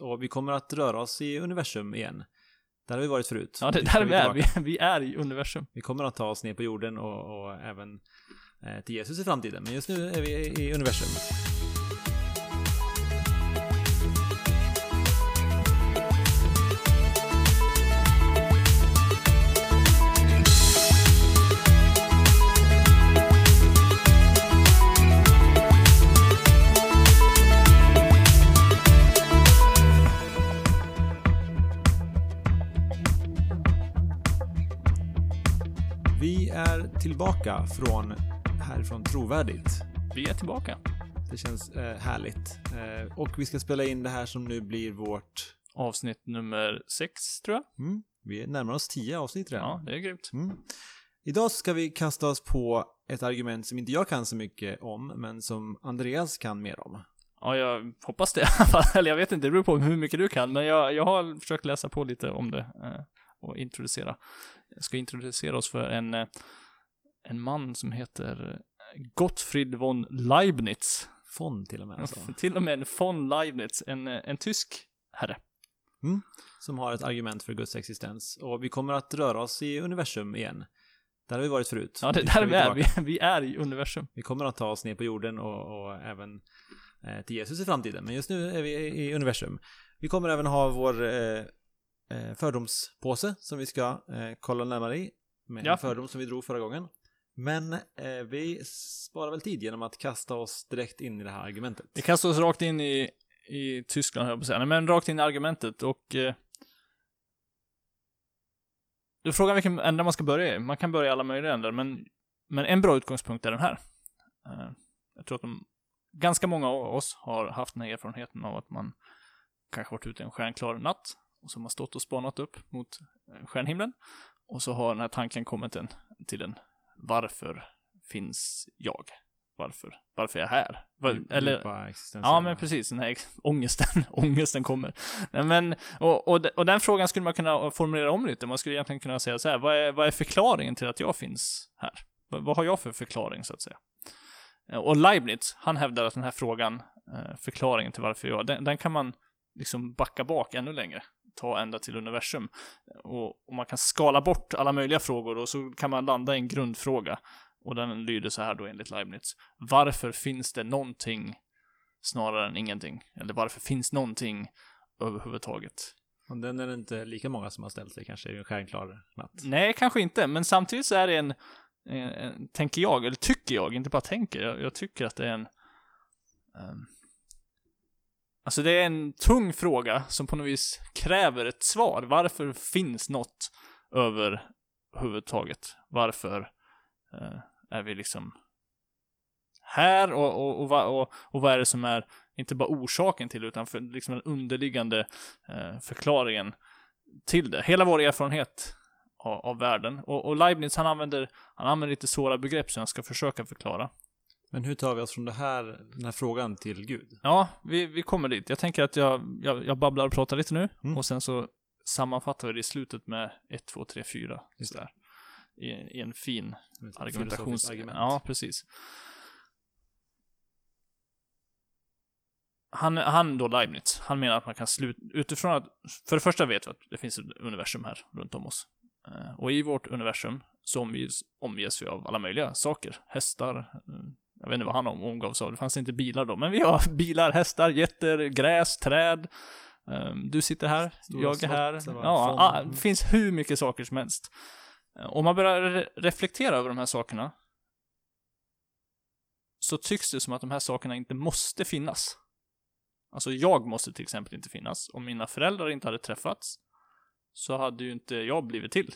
Och vi kommer att röra oss i universum igen. Där har vi varit förut. Ja, det där vi är. Vi, vi är i universum. Vi kommer att ta oss ner på jorden och, och även eh, till Jesus i framtiden. Men just nu är vi i universum. Tillbaka från härifrån Trovärdigt. Vi är tillbaka. Det känns eh, härligt. Eh, och vi ska spela in det här som nu blir vårt... Avsnitt nummer sex, tror jag. Mm, vi närmar oss tio avsnitt redan. Ja, det är grymt. Mm. Idag ska vi kasta oss på ett argument som inte jag kan så mycket om, men som Andreas kan mer om. Ja, jag hoppas det. Eller jag vet inte, det beror på hur mycket du kan. Men jag, jag har försökt läsa på lite om det eh, och introducera. Jag ska introducera oss för en, eh, en man som heter Gottfried von Leibniz. Von till och med. Alltså. Till och med en von Leibniz, en, eh, en tysk herre. Som har ett argument för Guds existens. Och vi kommer att röra oss i universum igen. Där har vi varit förut. Ja, det där vi är. Vi, vi är i universum. Vi kommer att ta oss ner på jorden och, och även eh, till Jesus i framtiden. Men just nu är vi i universum. Vi kommer även ha vår eh, eh, fördomspåse som vi ska eh, kolla närmare i. Med Ja. en fördom som vi drog förra gången. Men eh, vi sparar väl tid genom att kasta oss direkt in i det här argumentet. Vi kastar oss rakt in i, i Tyskland, höll jag på att säga. Nej, men rakt in i argumentet och... Eh, du frågar vilken ända man ska börja i. Man kan börja i alla möjliga ändar, men, men en bra utgångspunkt är den här. Eh, jag tror att de, ganska många av oss har haft den här erfarenheten av att man kanske varit ute en stjärnklar natt och så har man stått och spanat upp mot eh, stjärnhimlen och så har den här tanken kommit en, till en. Varför finns jag? Varför? Varför är jag här? Var, eller, Ja, men precis. Den här ångesten, ångesten kommer. Nej, men, och, och, och den frågan skulle man kunna formulera om lite. Man skulle egentligen kunna säga så här, vad är, vad är förklaringen till att jag finns här? Vad, vad har jag för förklaring, så att säga? Eh, Och Leibniz, han hävdar att den här frågan, eh, förklaringen till varför jag, den, den kan man liksom backa bak ännu längre. Ta ända till universum. Och, och man kan skala bort alla möjliga frågor och så kan man landa i en grundfråga. Och den lyder så här då enligt Leibniz. Varför finns det någonting snarare än ingenting? Eller varför finns någonting överhuvudtaget? Och den är det inte lika många som har ställt sig kanske i en stjärnklar natt. Nej, kanske inte, men samtidigt så är det en, en, en tänker jag, eller tycker jag, inte bara tänker, jag, jag tycker att det är en ehm, Alltså det är en tung fråga som på något vis kräver ett svar. Varför finns något överhuvudtaget? Varför eh, är vi liksom här och, och, och, och, och vad är det som är, inte bara orsaken till utan för, liksom den underliggande eh, förklaringen till det. Hela vår erfarenhet av, av världen. Och, och Leibniz han använder, han använder lite svåra begrepp som jag ska försöka förklara. Men hur tar vi oss från det här, den här frågan till Gud? Ja, vi, vi kommer dit. Jag tänker att jag, jag, jag babblar och pratar lite nu Mm. och sen så sammanfattar vi det i slutet med 1, 2, 3, 4. Just. Sådär. I, I en fin argumentations... argument. Ja, precis. Han, han då, Leibniz, han menar att man kan sluta, utifrån att, för det första vet vi att det finns ett universum här runt om oss. Eh, Och i vårt universum så omges, omges vi av alla möjliga saker. Hästar, eh, jag vet inte vad han om- omgavs av, det fanns inte bilar då, men vi har bilar, hästar, getter, gräs, träd. Eh, Du sitter här, Stora jag är här. Ja, ah, det finns hur mycket saker som helst. Eh, Om man börjar re- reflektera över de här sakerna så tycks det som att de här sakerna inte måste finnas. Alltså jag måste till exempel inte finnas. Om mina föräldrar inte hade träffats så hade ju inte jag blivit till.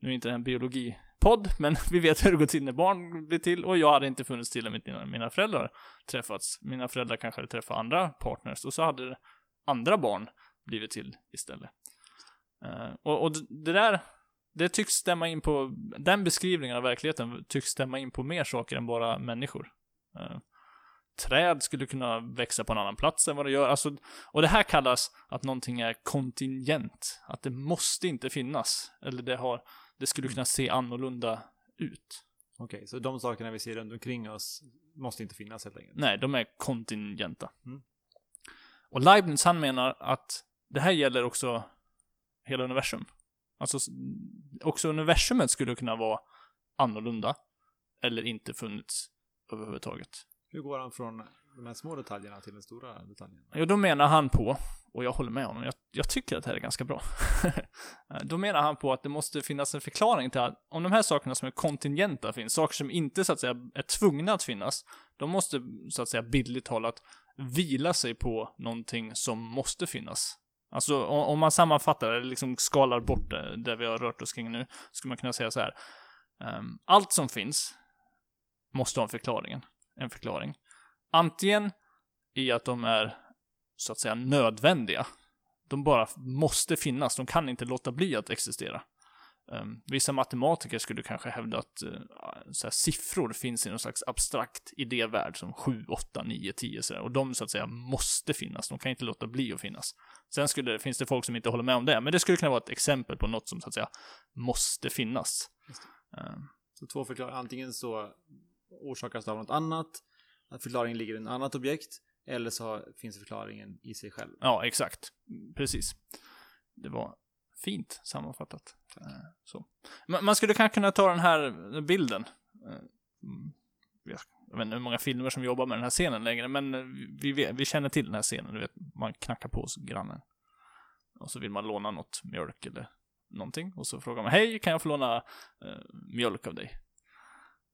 Nu är inte det här en podd, men vi vet hur det går till när barn blir till och jag hade inte funnits till om inte mina, mina föräldrar träffats. Mina föräldrar kanske hade träffat andra partners och så hade andra barn blivit till istället. Uh, och, och det där, det tycks stämma in på, den beskrivningen av verkligheten tycks stämma in på mer saker än bara människor. Uh, träd skulle kunna växa på en annan plats än vad det gör. Alltså, och det här kallas att någonting är kontingent. Att det måste inte finnas. Eller det har, det skulle kunna se annorlunda ut. Okej, så de sakerna vi ser runt omkring oss måste inte finnas helt enkelt. Nej, de är kontingenta. Mm. Och Leibniz han menar att det här gäller också hela universum. Alltså, också universumet skulle kunna vara annorlunda. Eller inte funnits överhuvudtaget. Hur går han från de här små detaljerna till den stora detaljen? Jo, då menar han på, och jag håller med honom, jag, jag tycker att det här är ganska bra. då menar han på att det måste finnas en förklaring till att om de här sakerna som är kontingenta finns, saker som inte så att säga är tvungna att finnas, de måste så att säga bildligt talat vila sig på någonting som måste finnas. Alltså om, man sammanfattar, eller liksom skalar bort det, där vi har rört oss kring nu, skulle man kunna säga så här. Um, allt som finns måste ha en förklaring. En förklaring. Antingen i att de är så att säga nödvändiga. De bara måste finnas, de kan inte låta bli att existera. Um, vissa matematiker skulle kanske hävda att uh, så här, siffror finns i någon slags abstrakt idévärld som 7, 8, 9, 10 sådär. Och de så att säga måste finnas, de kan inte låta bli att finnas. Sen skulle, finns det folk som inte håller med om det, men det skulle kunna vara ett exempel på något som så att säga måste finnas. Um, Så två förklaringar. Antingen så orsakas det av något annat, förklaringen ligger i ett annat objekt, eller så finns förklaringen i sig själv. Ja, exakt. Precis. Det var fint sammanfattat. Eh, Så. Man skulle kanske kunna ta den här bilden. Eh, mm, Jag vet inte hur många filmer som jobbar med den här scenen längre, men vi, vet, vi känner till den här scenen. Du vet, man knackar på hos grannen. Och så vill man låna något mjölk eller någonting. Och så frågar man, hej, kan jag få låna eh, mjölk av dig?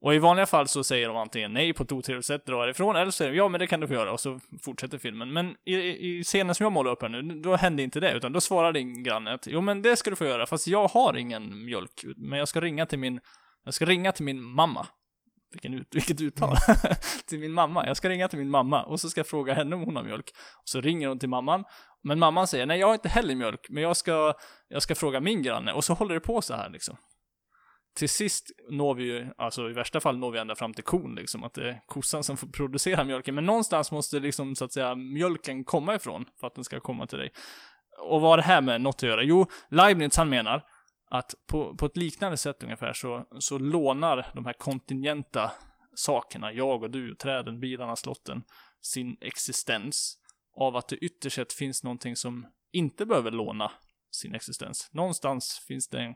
Och i vanliga fall så säger de antingen nej på ett otrevligt sätt, drar ifrån, eller så säger de ja men det kan du få göra, och så fortsätter filmen. Men i, i scenen som jag målar upp här nu, då hände inte det, utan då svarar din granne att jo men det ska du få göra, fast jag har ingen mjölk, men jag ska ringa till min, jag ska ringa till min mamma. Vilken ut, vilket uttal. till min mamma. Jag ska ringa till min mamma och så ska jag fråga henne om hon har mjölk. Och så ringer hon till mamman. Men mamman säger nej jag har inte heller mjölk, men jag ska, jag ska fråga min granne. Och så håller det på så här liksom till sist når vi ju, alltså i värsta fall når vi ända fram till kon liksom, att det är kossan som får producera mjölken. Men någonstans måste liksom så att säga mjölken komma ifrån för att den ska komma till dig. Och vad har det här med något att göra? Jo, Leibniz han menar att på, på ett liknande sätt ungefär så, så lånar de här kontingenta sakerna, jag och du, träden, bilarna, slotten, sin existens av att det ytterst sett finns någonting som inte behöver låna sin existens. Någonstans finns det en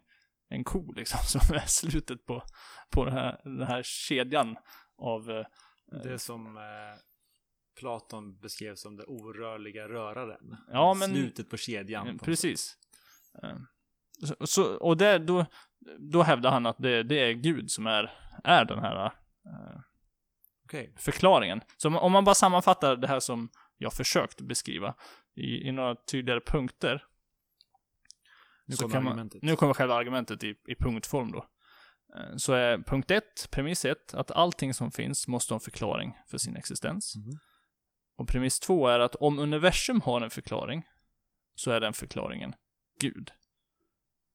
en ko liksom, som är slutet på, på den, här, den här kedjan av... eh, Det som eh, Platon beskrev som det orörliga röraren. Ja, men- Slutet på kedjan. på- precis. Eh, Så, så, och det, då, då hävdar han att det, det är Gud som är, är den här eh, Okej. förklaringen. Så om, om man bara sammanfattar det här som jag försökt beskriva i, i några tydligare punkter. Nu kommer kan man- argumentet. Nu kommer själva argumentet i, i punktform då. Eh, Så är punkt ett, premiss ett, att allting som finns måste ha en förklaring för sin existens. Mhm. Och premiss två är att om universum har en förklaring, så är den förklaringen Gud.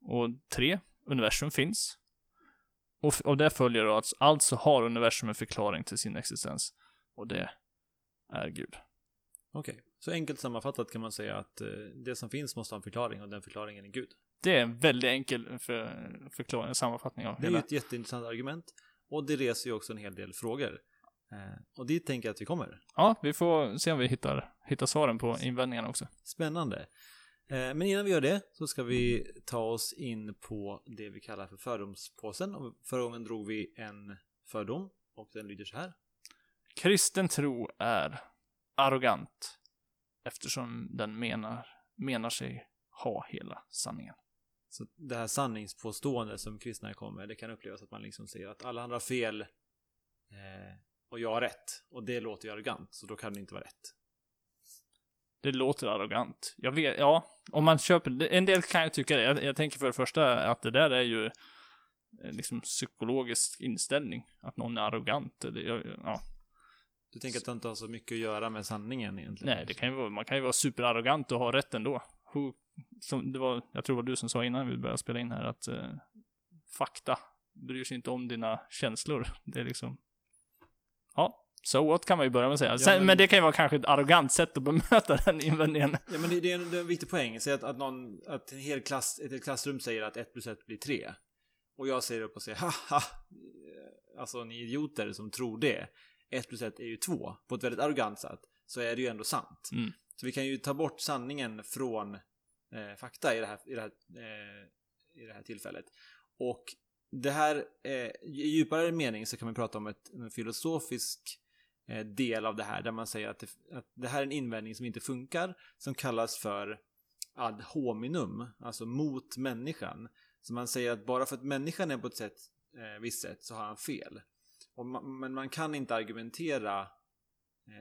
Och tre, universum finns. Och av det följer då att alltså har universum en förklaring till sin existens. Och det är Gud. Okej. Så enkelt sammanfattat kan man säga att eh, det som finns måste ha en förklaring och den förklaringen är Gud. Det är en väldigt enkel för, förklaring, sammanfattning av Det är ju ett jätteintressant argument. Och det reser ju också en hel del frågor. Eh, och dit tänker jag att vi kommer. Ja, vi får se om vi hittar, hittar svaren på invändningarna också. Spännande. Eh, Men innan vi gör det så ska vi ta oss in på det vi kallar för fördomspåsen. Och förra gången drog vi en fördom och den lyder så här. Kristen tro är arrogant eftersom den menar, menar sig ha hela sanningen. Så det här sanningspåståendet som kristna kommer det kan upplevas att man liksom säger att alla andra har fel eh, och jag har rätt. Och det låter ju arrogant, så då kan det inte vara rätt. Det låter arrogant. Jag vet, ja, om man köper, en del kan ju tycka det. Jag, jag tänker för det första att det där är ju eh, liksom psykologisk inställning. Att någon är arrogant. eller, ja, ja. Du tänker att det inte har så mycket att göra med sanningen egentligen? Nej, det kan ju vara, man kan ju vara superarrogant och ha rätt ändå. Who, som det var, jag tror det var du som sa innan vi började spela in här att eh, fakta bryr sig inte om dina känslor. Det är liksom, ja, so what kan man ju börja med att säga. Sen, men- men... det kan ju vara kanske ett arrogant sätt att bemöta den invändningen. Ja, men det, det, är en, det är en viktig poäng. Säg att, att, någon, att en hel klass, ett helt klassrum säger att 1 plus 1 blir 3. Och jag säger upp och säger haha, alltså ni idioter som tror det. 1 plus 1 är ju 2. På ett väldigt arrogant sätt. Så är det ju ändå sant. Mm. Så vi kan ju ta bort sanningen från eh, fakta i det här, i det här, eh, i det här tillfället. Och det här, eh, i djupare mening så kan man prata om ett, en filosofisk eh, del av det här där man säger att det, att det här är en invändning som inte funkar som kallas för ad hominum, alltså mot människan. Så man säger att bara för att människan är på ett sätt, eh, visst sätt så har han fel. Och man, men man kan inte argumentera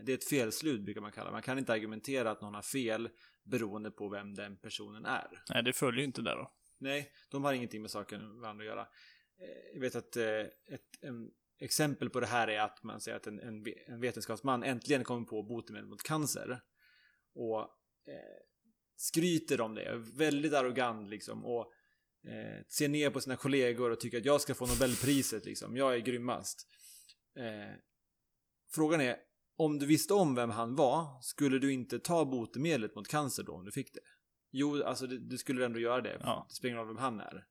det är ett felslut brukar man kalla det. Man kan inte argumentera att någon har fel beroende på vem den personen är. Nej, det följer ju inte där då. Nej, de har ingenting med saken varandra att göra. Eh, Jag vet att eh, ett exempel på det här är att man säger att en, en, en vetenskapsman äntligen kommer på botemedel mot cancer. Och eh, skryter om det, väldigt arrogant liksom. Och eh, ser ner på sina kollegor och tycker att jag ska få Nobelpriset liksom. Jag är grymmast. Eh, frågan är, om du visste om vem han var, skulle du inte ta botemedlet mot cancer då om du fick det? Jo, alltså du, du skulle ändå göra det. Ja. Det spelar ingen roll vem han är.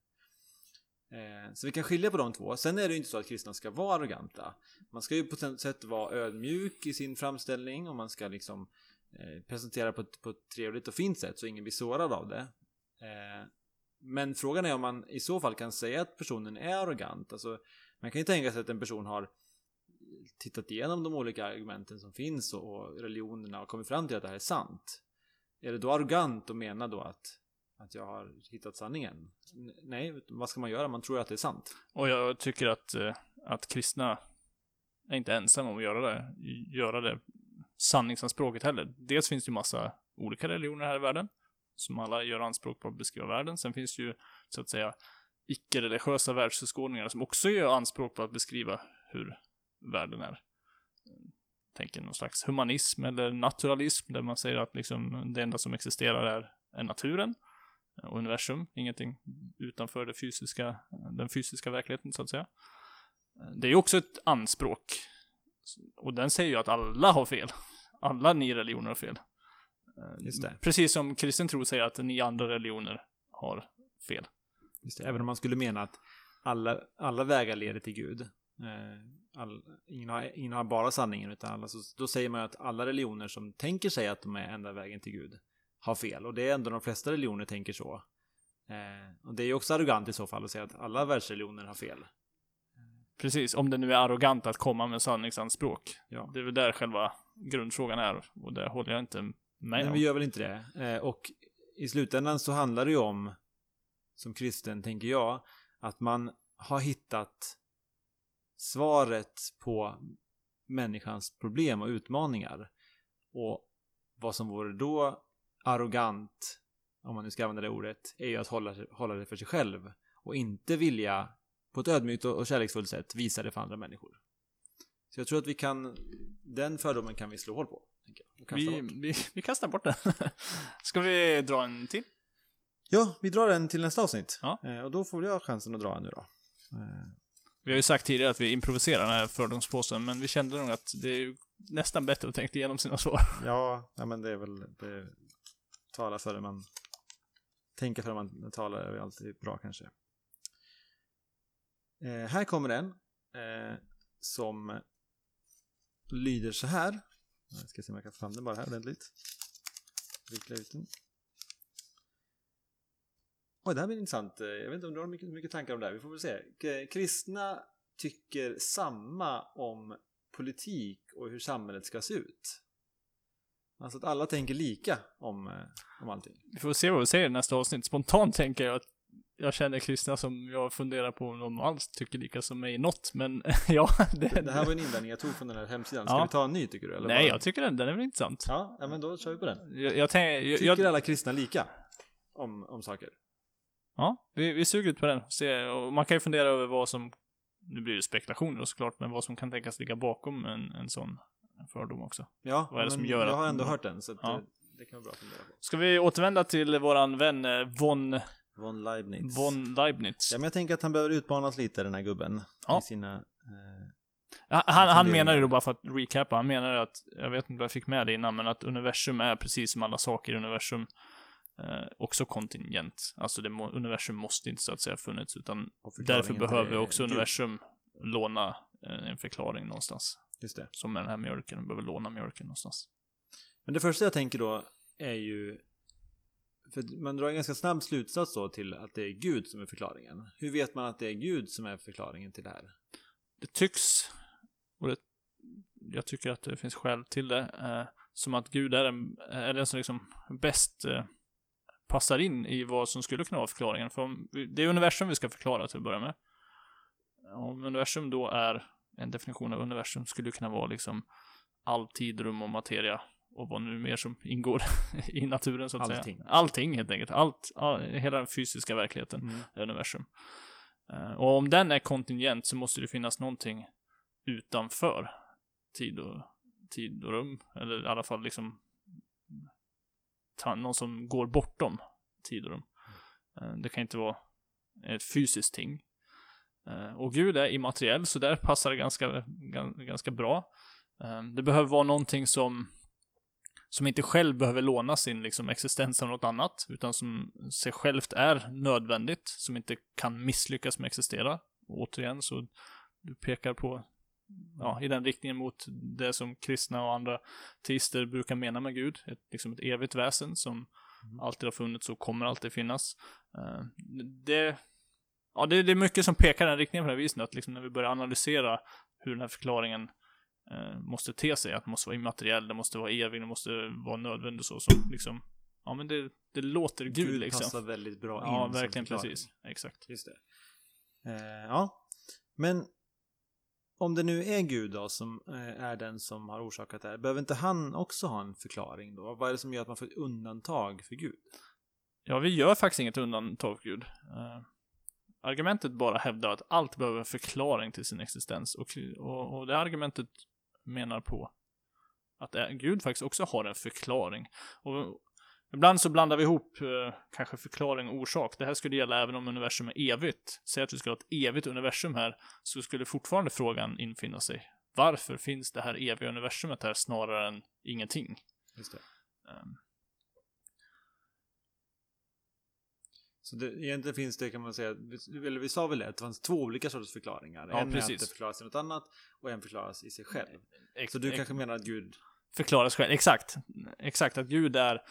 Eh, så vi kan skilja på de två. Sen är det ju inte så att kristna ska vara arroganta. Man ska ju på ett sätt vara ödmjuk i sin framställning och man ska liksom eh, presentera på ett, på ett trevligt och fint sätt så ingen blir sårad av det. Eh, men frågan är om man i så fall kan säga att personen är arrogant. Alltså, man kan ju tänka sig att en person har tittat igenom de olika argumenten som finns och, och religionerna och kommit fram till att det här är sant. Är det då arrogant att mena då att, att jag har hittat sanningen? N- nej, vad ska man göra? Man tror att det är sant. Och jag tycker att, eh, att kristna är inte ensamma om att göra det, göra det sanningsanspråket heller. Dels finns det ju massa olika religioner här i världen, som alla gör anspråk på att beskriva världen. Sen finns det ju, så att säga, icke-religiösa världsåskådningar som också gör anspråk på att beskriva hur världen är. Tänker någon slags humanism eller naturalism, där man säger att liksom det enda som existerar är, är naturen och universum, ingenting utanför det fysiska, den fysiska verkligheten så att säga. Det är ju också ett anspråk. Och den säger ju att alla har fel. Alla ni religioner har fel. Precis som kristen tro säger att ni andra religioner har fel. Just det. Även om man skulle mena att alla, alla vägar leder till Gud. Eh, all, ingen, har, ingen har bara sanningen, utan alla, så, då säger man ju att alla religioner som tänker sig att de är enda vägen till Gud har fel. Och det är ändå de flesta religioner tänker så. Eh, och det är ju också arrogant i så fall att säga att alla världsreligioner har fel. Precis, om det nu är arrogant att komma med sanningsanspråk. Ja. Det är väl där själva grundfrågan är. Och där håller jag inte med Men om. vi gör väl inte det. Eh, och i slutändan så handlar det ju om, som kristen tänker jag, att man har hittat svaret på människans problem och utmaningar. Och vad som vore då arrogant, om man nu ska använda det ordet, är ju att hålla, hålla det för sig själv och inte vilja på ett ödmjukt och kärleksfullt sätt visa det för andra människor. Så jag tror att vi kan, den fördomen kan vi slå hål på. tänker jag, och kasta Vi, vi, vi kastar bort den. Ska vi dra en till? Ja, vi drar den till nästa avsnitt. Ja. Eh, och då får jag chansen att dra en nu då. Eh, vi har ju sagt tidigare att vi improviserar den här fördomspåsen, men vi kände nog att det är nästan bättre att tänka igenom sina svar. ja, ja, men det är väl det tala före man tänka före man talar är alltid bra kanske. Eh, här kommer en eh, som lyder så här. Jag ska se om jag kan få fram den bara här ordentligt. Vickla ut den. Oj, det här blir intressant. Eh, Jag vet inte om du har mycket, mycket tankar om det här. Vi får väl se. Kristna tycker samma om politik och hur samhället ska se ut. Alltså att alla tänker lika om, eh, om allting. Vi får se vad vi säger i nästa avsnitt. Spontant tänker jag att jag känner kristna som jag funderar på om de alls tycker lika som mig i något, men ja, det, Det här var en invändning jag tog från den här hemsidan. Ska Ja. vi ta en ny tycker du? Eller Nej, bara- jag tycker den, den är väl intressant. Ja, men då kör vi på den. Jag, jag tänker, jag, Tycker alla kristna lika? Om, om saker? Ja, vi, vi suger ut på den. Se, och man kan ju fundera över vad som, nu blir det spekulationer såklart, men vad som kan tänkas ligga bakom en, en sån fördom också. Ja, Vad är det som gör jag har ändå hört den, så att Ja. det, det kan vara bra att fundera på. Ska vi återvända till våran vän eh, von, Von Leibniz. von Leibniz? Ja, men jag tänker att han behöver utmanas lite, den här gubben. Ja. I sina... Eh, Han, han, menar ju då bara för att recapa, han menar att, jag vet inte vad jag fick med det innan, men att universum är precis som alla saker i universum eh, också kontingent. Alltså det må, universum måste inte så att säga funnits, utan därför behöver också Gud. universum låna eh, en förklaring någonstans. Just det. Som med den här mjölken, den behöver låna mjölken någonstans. Men det första jag tänker då är ju för man drar en ganska snabb slutsats då till att det är Gud som är förklaringen. Hur vet man att det är Gud som är förklaringen till det här? Det tycks, och det, jag tycker att det finns skäl till det, eh, som att Gud är den, är den som liksom bäst eh, passar in i vad som skulle kunna vara förklaringen. För om, det är universum vi ska förklara till att börja med. Om universum då är, en definition av universum skulle kunna vara liksom all tid, rum och materia och vad nu mer som ingår i naturen så att Allting. säga. Allting helt enkelt. Allt, all, hela den fysiska verkligheten Mm. är universum. Eh, och om den är kontingent så måste det finnas någonting utanför tid och, tid och rum. Eller i alla fall liksom någon som går bortom tid och rum. Eh, det kan inte vara ett fysiskt ting. Eh, och Gud är immateriell, så där passar det ganska, ganska bra. Eh, det behöver vara någonting som som inte själv behöver låna sin liksom, existens av något annat, utan som sig självt är nödvändigt, som inte kan misslyckas med att existera. Och återigen, så du pekar på, ja, i den riktningen mot det som kristna och andra teister brukar mena med Gud, ett, liksom ett evigt väsen som Mm. alltid har funnits och kommer alltid finnas. Eh, det, ja, det, det är mycket som pekar i den riktningen på det här viset, att liksom när vi börjar analysera hur den här förklaringen eh, måste te sig, att det måste vara immateriell, det måste vara evig, det måste vara nödvändigt och så, som liksom, ja men det, det låter Gud, Gud liksom. passar väldigt bra in Ja, verkligen precis. Exakt. Just det. Eh, ja, men om det nu är Gud då som eh, är den som har orsakat det här, behöver inte han också ha en förklaring då? Vad är det som gör att man får ett undantag för Gud? Ja, vi gör faktiskt inget undantag för Gud. Eh, argumentet bara hävdar att allt behöver en förklaring till sin existens. Och, och, och det argumentet menar på att eh, Gud faktiskt också har en förklaring. Och ibland så blandar vi ihop eh, kanske förklaring och orsak. Det här skulle gälla även om universum är evigt. Säg att vi skulle ha ett evigt universum här, så skulle fortfarande frågan infinna sig. Varför finns det här eviga universumet här snarare än ingenting? Just det. Ehm, Så det, egentligen finns det kan man säga, vi- eller vi sa väl det, att det fanns två olika sorters förklaringar. Ja, en är precis. att det förklaras i något annat och en förklaras i sig själv. ex- Så du kanske menar att Gud, förklaras själv. Exakt. Exakt, att Gud är,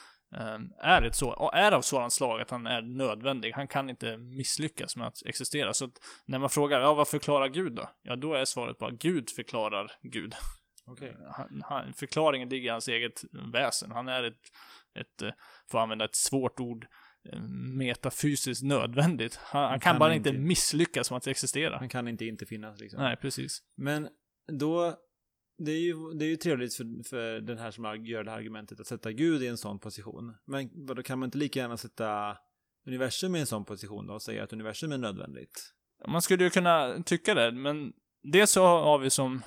är, ett så, är av sådant slag att han är nödvändig. Han kan inte misslyckas med att existera. Så att när man frågar, ja vad förklarar Gud då? Ja, då är svaret bara, Gud förklarar Gud. okej. Han, han, förklaringen ligger i hans eget väsen. Han är ett, ett, eh, för att använda ett svårt ord, eh, metafysiskt nödvändigt. Han, han kan, bara inte inte. misslyckas med att existera. Han kan inte inte finnas liksom. Nej, precis. Men då, det är ju, det är ju trevligt för, för den här som gör det här argumentet att sätta Gud i en sån position. Men då kan man inte lika gärna sätta universum i en sån position då och säga att universum är nödvändigt? Man skulle ju kunna tycka det, men det så har vi som,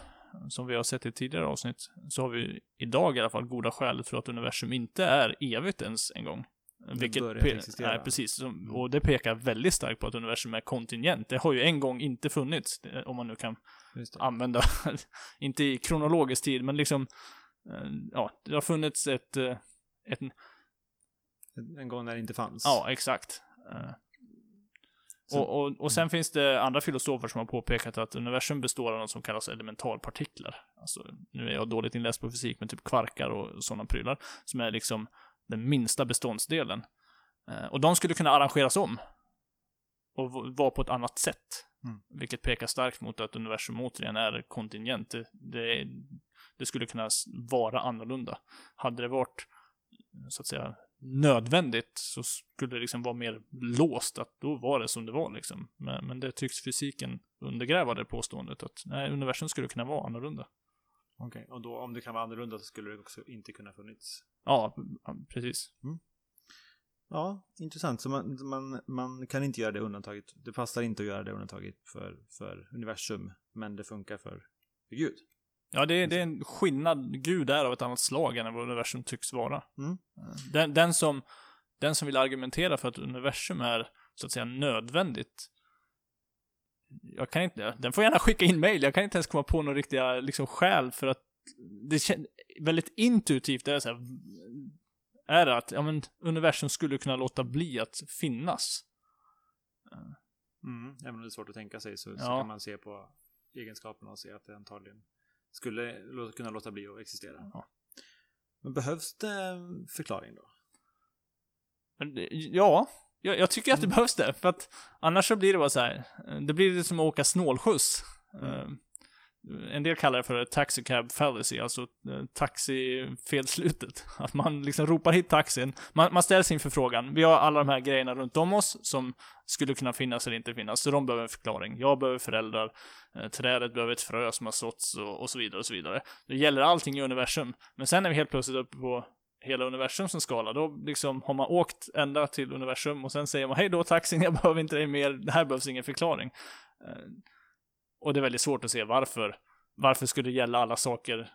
som vi har sett i tidigare avsnitt, så har vi idag i alla fall goda skäl för att universum inte är evigt ens en gång. Vilket börjat existera. Nej, precis. Som- Och det pekar väldigt starkt på att universum är kontingent. Det har ju en gång inte funnits, om man nu kan använda, inte i kronologisk tid, men liksom, eh, ja, det har funnits ett, eh, ett En gång när det inte fanns. Ja, exakt. Eh, Så- och, och, och sen finns det andra filosofer som har påpekat att universum består av något som kallas elementarpartiklar. Alltså, nu är jag dåligt inläst på fysik, men typ kvarkar och sådana prylar, som är liksom den minsta beståndsdelen. Eh, och de skulle kunna arrangeras om. Och vara på ett annat sätt. Mm. Vilket pekar starkt mot att universum återigen är kontingent. Det, det, det skulle kunna vara annorlunda. Hade det varit, så att säga, nödvändigt så skulle det liksom vara mer låst, att då var det som det var liksom. Men, men det tycks fysiken undergräva det påståendet att nej, universum skulle kunna vara annorlunda. Okej, och då om det kan vara annorlunda så skulle det också inte kunna funnits. Ja, precis. Ja, intressant. Så man, man, man kan inte göra det undantaget. Det passar inte att göra det undantaget för, för universum, men det funkar för, för Gud. Ja, det, är- det är en skillnad. Gud är av ett annat slag än vad universum tycks vara. Mm. Den, den, som, den som vill argumentera för att universum är, så att säga, nödvändigt. Jag kan inte, den får gärna skicka in mail. Jag kan inte ens komma på några riktiga liksom, skäl för att det känns väldigt intuitivt. Det är så här, är det att, ja men, universum skulle kunna låta bli att finnas. Mm. Även om det är svårt att tänka sig så, så Ja. kan man se på egenskaperna och se att det antagligen skulle kunna låta bli att existera. Ja. Men behövs det en förklaring då? Ja, jag, jag tycker att det Mm. behövs det. För att annars så blir det bara så här. eh, Det blir som att åka snålskjuts. Mm. En del kallar det för taxi cab fallacy, alltså eh, taxifelslutet. Att man liksom ropar hit taxin. Man, man ställs inför frågan. Vi har alla de här grejerna runt om oss som skulle kunna finnas eller inte finnas. Så de behöver en förklaring. Jag behöver föräldrar. Trädet behöver ett frö som har såtts och, och så vidare och så vidare. Det gäller allting i universum. Men sen är vi helt plötsligt uppe på hela universum som skala, då liksom har man åkt ända till universum och sen säger man hej då taxin, jag behöver inte dig mer, det här behövs ingen förklaring. Eh, och det är väldigt svårt att se varför, varför skulle det gälla alla saker,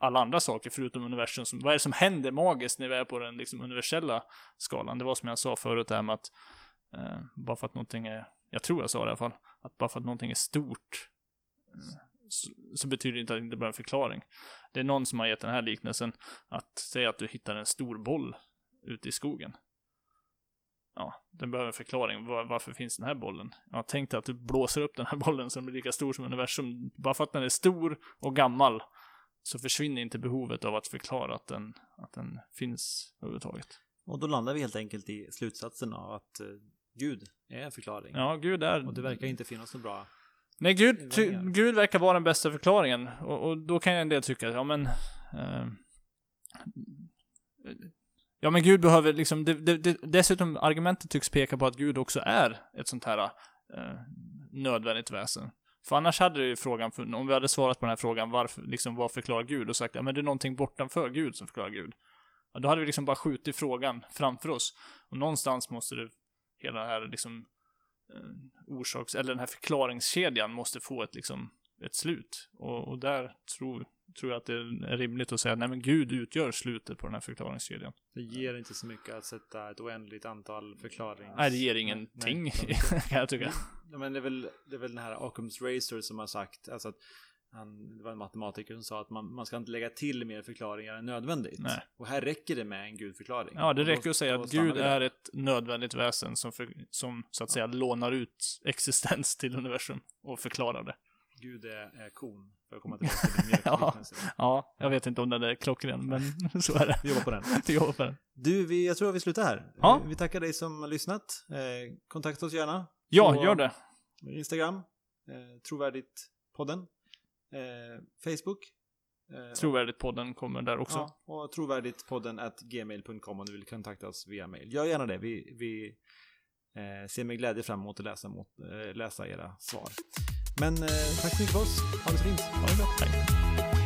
alla andra saker förutom universum. Som, vad är det som händer magiskt när vi är på den liksom universella skalan? Det var som jag sa förut det här med att eh, bara för att någonting är, jag tror jag sa det i alla fall, att bara för att någonting är stort eh, så, så betyder det inte att det inte behöver en förklaring. Det är någon som har gett den här liknelsen att säga att du hittar en stor boll ute i skogen. Ja, den behöver en förklaring. Var, varför finns den här bollen? Ja, tänk dig att du blåser upp den här bollen så den blir lika stor som universum. Bara för att den är stor och gammal så försvinner inte behovet av att förklara att den, att den finns överhuvudtaget. Och då landar vi helt enkelt i slutsatsen av att eh, Gud är en förklaring. Ja, Gud är... Och det verkar inte finnas något bra. Nej, Gud, ty. Gud verkar vara den bästa förklaringen. Och, och då kan jag en del tycka, ja men... Eh, ja men Gud behöver liksom, det, det, det, dessutom argumentet tycks peka på att Gud också är ett sånt här eh, nödvändigt väsen. För annars hade ju frågan, för, om vi hade svarat på den här frågan, varför, liksom, vad förklarar Gud? Och sagt, ja men det är någonting bortanför Gud som förklarar Gud. Ja, då hade vi liksom bara skjutit frågan framför oss. Och någonstans måste det, hela det här liksom, orsaks, eller den här förklaringskedjan måste få ett liksom, ett slut. Och, och där tror, tror jag att det är rimligt att säga, nej men Gud utgör slutet på den här förklaringskedjan. Det ger inte så mycket att sätta ett oändligt antal förklaringar. Nej, det ger ingenting, kan jag tycka. Ja, men det är väl, det är väl den här Occam's Razor som har sagt, alltså att han, det var en matematiker som sa att man, man ska inte lägga till mer förklaringar än nödvändigt. Nej. Och här räcker det med en gudförklaring. Ja, det Och då- räcker att säga att Gud är ett nödvändigt väsen som, för, som så att säga lånar ut existens till universum och förklarar det. Gud är, är kon, för att komma tillbaka till din Ja. Ja, jag vet inte om den är klockren, men så är det. Vi jobbar på den. Vi jobbar på den. Du, vi, jag tror att vi slutar här. Ja. Vi, tackar dig som har lyssnat. Eh, kontakta oss gärna. Ja, gör det. Instagram, eh, trovärdigt podden. Eh, Facebook. Eh, Trovärdigt-podden kommer där också. Ja, och trovärdigtpodden at gmail.com om du vill kontakta oss via mail. Gör gärna det. Vi, vi eh, ser med glädje fram emot att läsa, mot, eh, läsa era svar. Men eh, tack så mycket för oss. Ha det så fint. Ha det bra. Hej.